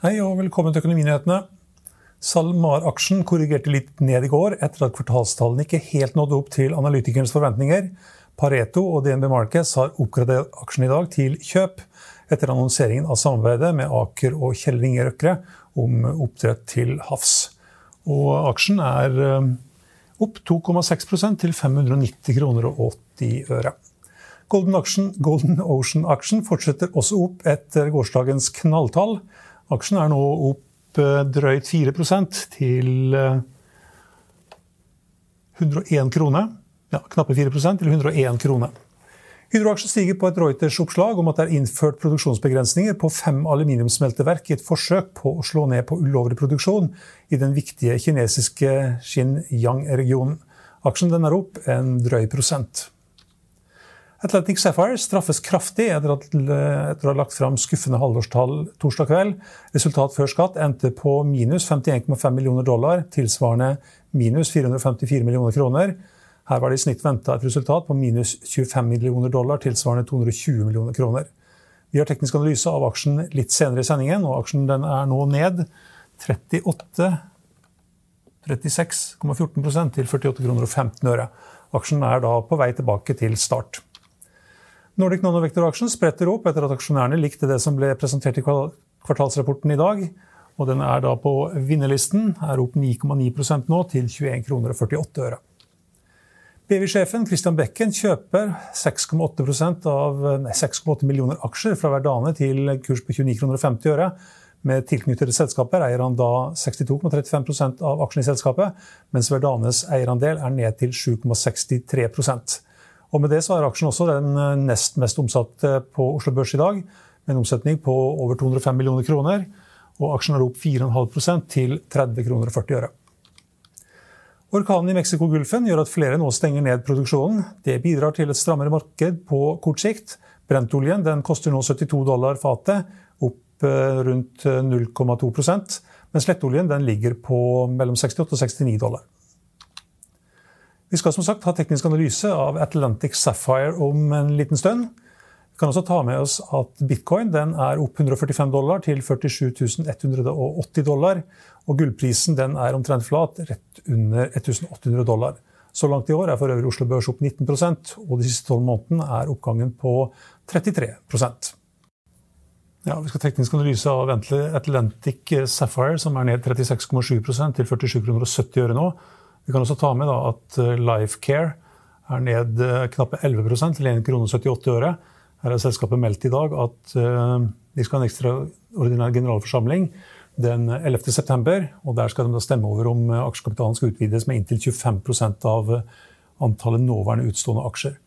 Hei og velkommen til Økonominyhetene. SalMar-aksjen korrigerte litt ned i går etter at kvartalstallene ikke helt nådde opp til analytikernes forventninger. Pareto og DNB Markets har oppgradert aksjen i dag til kjøp etter annonseringen av samarbeidet med Aker og Kjell Inge Røkre om oppdrett til havs. Og aksjen er eh, opp 2,6% til 590 kroner og 80 øre. Golden, Golden Ocean-aksjen fortsetter også opp etter gårsdagens knalltall. Aksjen er nå opp eh, drøyt 4 til 101 kroner. Ja, knappe 4 til 101 kroner. Hydro-aksjen stiger på et Reuters-oppslag om at det er innført produksjonsbegrensninger på fem aluminiumssmelteverk i et forsøk på å slå ned på ulovlig produksjon i den viktige kinesiske Xinjiang-regionen. Aksjen er opp en drøy prosent. Atlantic Sapphire straffes kraftig etter, at, etter å ha lagt fram skuffende halvårstall torsdag kveld. Resultat før skatt endte på minus 51,5 millioner dollar, tilsvarende minus 454 millioner kroner. Her var det i snitt venta et resultat på minus 25 millioner dollar, tilsvarende 220 millioner kroner. Vi har teknisk analyse av aksjen litt senere i sendingen, og aksjen er nå ned 38 36,14% til 48 kroner og 15 øre. Aksjen er da på vei tilbake til start. Nordic Nanovektor-aksjen spretter opp etter at aksjonærene likte det som ble presentert i kvartalsrapporten i dag. Og den er da på vinnerlisten, er opp 9,9% nå til 21 kroner og 48 øre. BV-sjefen Christian Bekken kjøper 6,8% av 6,8 millioner aksjer fra Verdane til kurs på 29 kroner og 50 øre. Med tilknyttede selskaper eier han da 62,35 av aksjene i selskapet, mens Verdanes eierandel er ned til 7,63 og Med det så er aksjen også den eh, nest mest omsatte på Oslo Børs i dag, med en omsetning på over 205 millioner kroner. Og aksjen er opp 4,5% til 30 kroner og 40 øre. Orkanen i Mexicogolfen gjør at flere nå stenger ned produksjonen. Det bidrar til et strammere marked på kort sikt. Brentoljen den koster nå 72 dollar fatet, opp eh, rundt 0,2 eh, mens lettoljen den ligger på mellom 68 og 69 dollar. Vi skal som sagt ha teknisk analyse av Atlantic Sapphire om en liten stund. Vi kan også ta med oss at bitcoin er opp 145 dollar til 47 180 dollar. Og gullprisen er omtrent flat, rett under 1800 dollar. Så langt i år er for øvrig Oslo Børs opp 19% og de siste tolv månedene er oppgangen på 33% ja, Vi skal teknisk analyse av Atlantic Sapphire, som er ned 36,7 til 47,70 kroner og 70 øre nå. Vi kan også ta med at eh, Lifecare er ned eh, knappe 11% til 1,78 kr. Her har selskapet meldt i dag at eh, de skal ha en ekstraordinær generalforsamling den 11. september, og Der skal de stemme over om aksjekapitalen skal utvides med inntil 25% av antallet nåværende utstående aksjer.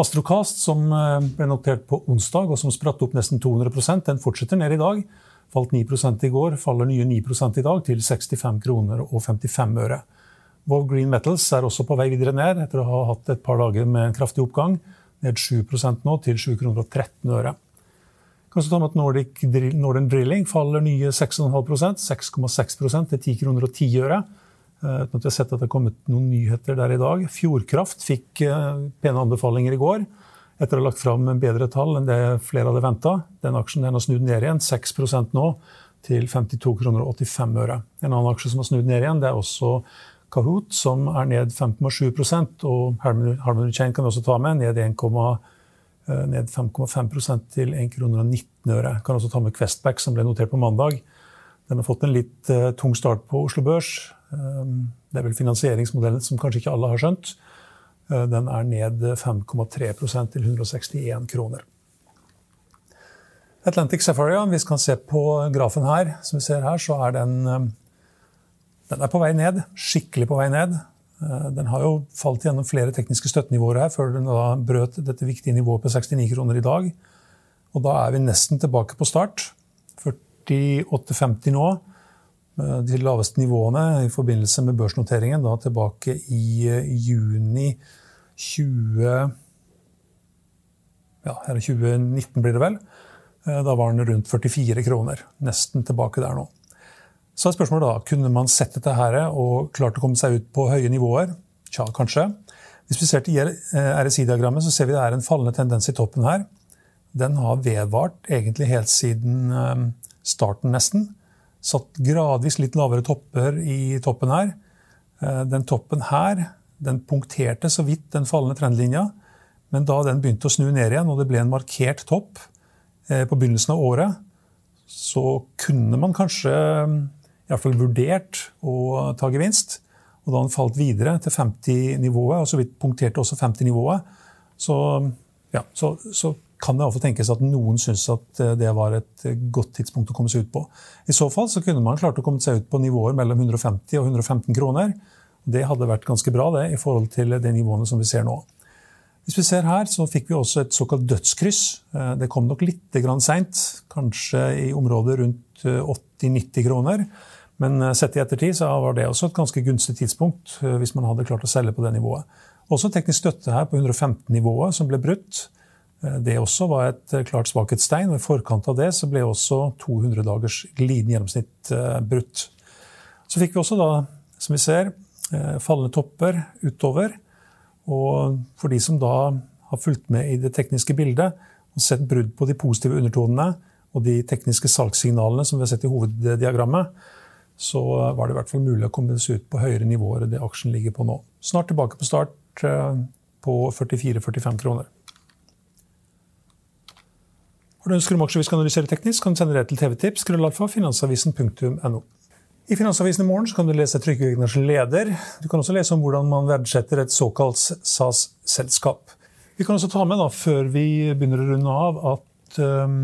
Astrocast, som ble notert på onsdag og som spratt opp nesten 200% den fortsetter ned i dag. Falt 9 i går, faller nye 9 i dag til 65 kroner og 55 øre. Vov Green Metals er også på vei videre ned, etter å ha hatt et par dager med en kraftig oppgang. Ned 7 nå, til 7 kroner og 13 øre. Kan også ta med at Nordic, Northern Drilling faller nye 6,5% 6,6% til 10 kroner og 10 øre. Eh, uten at vi har sett at det har kommet noen nyheter der i dag. Fjordkraft fikk eh, pene anbefalinger i går etter å ha lagt fram bedre tall enn det flere hadde venta. Den aksjen den har snudd ned igjen, 6% nå, til 52 kroner og 85 øre. En annen aksje som har snudd ned igjen, det er også Kahoot, som er ned 5,7% og Harmony Chain kan også ta med, ned 1,7 ned 5,5 til 1,19 kroner og 19 øre. Kan også ta med Questback, som ble notert på mandag. Den har fått en litt tung start på Oslo Børs. Det er vel finansieringsmodellen som kanskje ikke alle har skjønt. Den er ned 5,3% til 161 kroner. Atlantic Safari, hvis vi kan se på grafen her, som vi ser her, så er den, eh, den er på vei ned. Skikkelig på vei ned. Eh, den har jo falt gjennom flere tekniske støttenivåer her, før den da brøt dette viktige nivået på 69 kroner i dag. Og da er vi nesten tilbake på start. 48,50 nå. Eh, de laveste nivåene i forbindelse med børsnoteringen da tilbake i juni 20... Ja, her er 2019 blir det vel. Eh, da var den rundt 44 kroner. Nesten tilbake der nå. Så er spørsmålet da, Kunne man sett dette her og klart å komme seg ut på høye nivåer? Tja, kanskje. Hvis vi ser til eh, RSI-diagrammet, så ser vi det er en fallende tendens i toppen her. Den har vedvart egentlig helt siden eh, starten, nesten. Satt gradvis litt lavere topper i toppen her. Den toppen her den punkterte så vidt den fallende trendlinja. Men da den begynte å snu ned igjen, og det ble en markert topp, Eh, på begynnelsen av året, så kunne man kanskje mm, i hvert fall vurdert å ta gevinst. Og da han falt videre til 50-nivået, og så vidt punkterte også 50-nivået, så, ja, så, så, kan det iallfall tenkes at noen syns at eh, det var et godt tidspunkt å komme seg ut på. I så fall så kunne man klart å komme seg ut på nivåer mellom 150 og 115 kroner. Det hadde vært ganske bra det, i forhold til de nivåene som vi ser nå. Hvis vi ser her, så fikk vi også et såkalt dødskryss. Eh, det kom nok litt seint, kanskje i området rundt 80-90 eh, kroner. Men eh, sett i ettertid så var det også et ganske gunstig tidspunkt hvis man hadde klart å selge på det nivået. Også teknisk støtte her på 115-nivået som ble brutt. Det også var et klart svakhetstegn, og i forkant av det så ble også 200 dagers glidende gjennomsnitt brutt. Så fikk vi også da, som vi ser, fallende topper utover. Og for de som da har fulgt med i det tekniske bildet og sett brudd på de positive undertonene og de tekniske salgssignalene som vi har sett i hoveddiagrammet, så var det i hvert fall mulig å komme seg ut på høyere nivåer enn det aksjen ligger på nå. Snart tilbake på start eh, på 44-45 kroner. Har du ønsker om aksjer vi skal analysere teknisk, kan du sende det til TV-tips. finansavisen.no. I Finansavisen i morgen kan du lese Trygve leder. Du kan også lese om hvordan man verdsetter et såkalt SAS-selskap. Vi kan også ta med, da, før vi begynner å runde av, at um,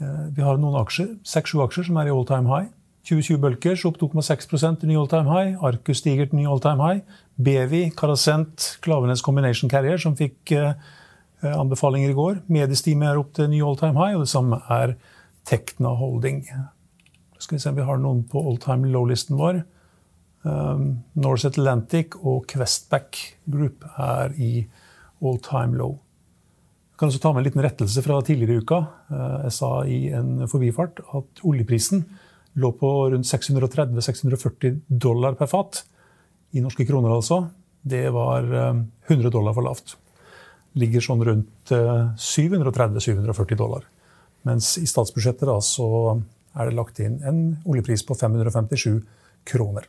vi har noen aksjer, seks-sju aksjer som er i all time high. 2020 Bulkers opp 2,6 til ny all time high. Arcus stiger til ny all time high. Bevi, Carasent, Klavenes Combination Carrier, som fikk uh, anbefalinger i går. Mediestime er opp til ny all time high, og det samme er Tekna Holding. Skal vi se om vi har noen på all time low-listen vår. Um, Norse Atlantic og Questback Group er i all time low. Kan også ta med en liten rettelse fra tidligere i uka. Uh, jeg sa i en forbifart at oljeprisen lå på rundt 630-640 dollar per fat. I norske kroner, altså. Det var 100 um, dollar for lavt. Ligger sånn rundt 730-740 uh, dollar. Mens i statsbudsjettet da, så er det lagt inn en oljepris på 557 kroner.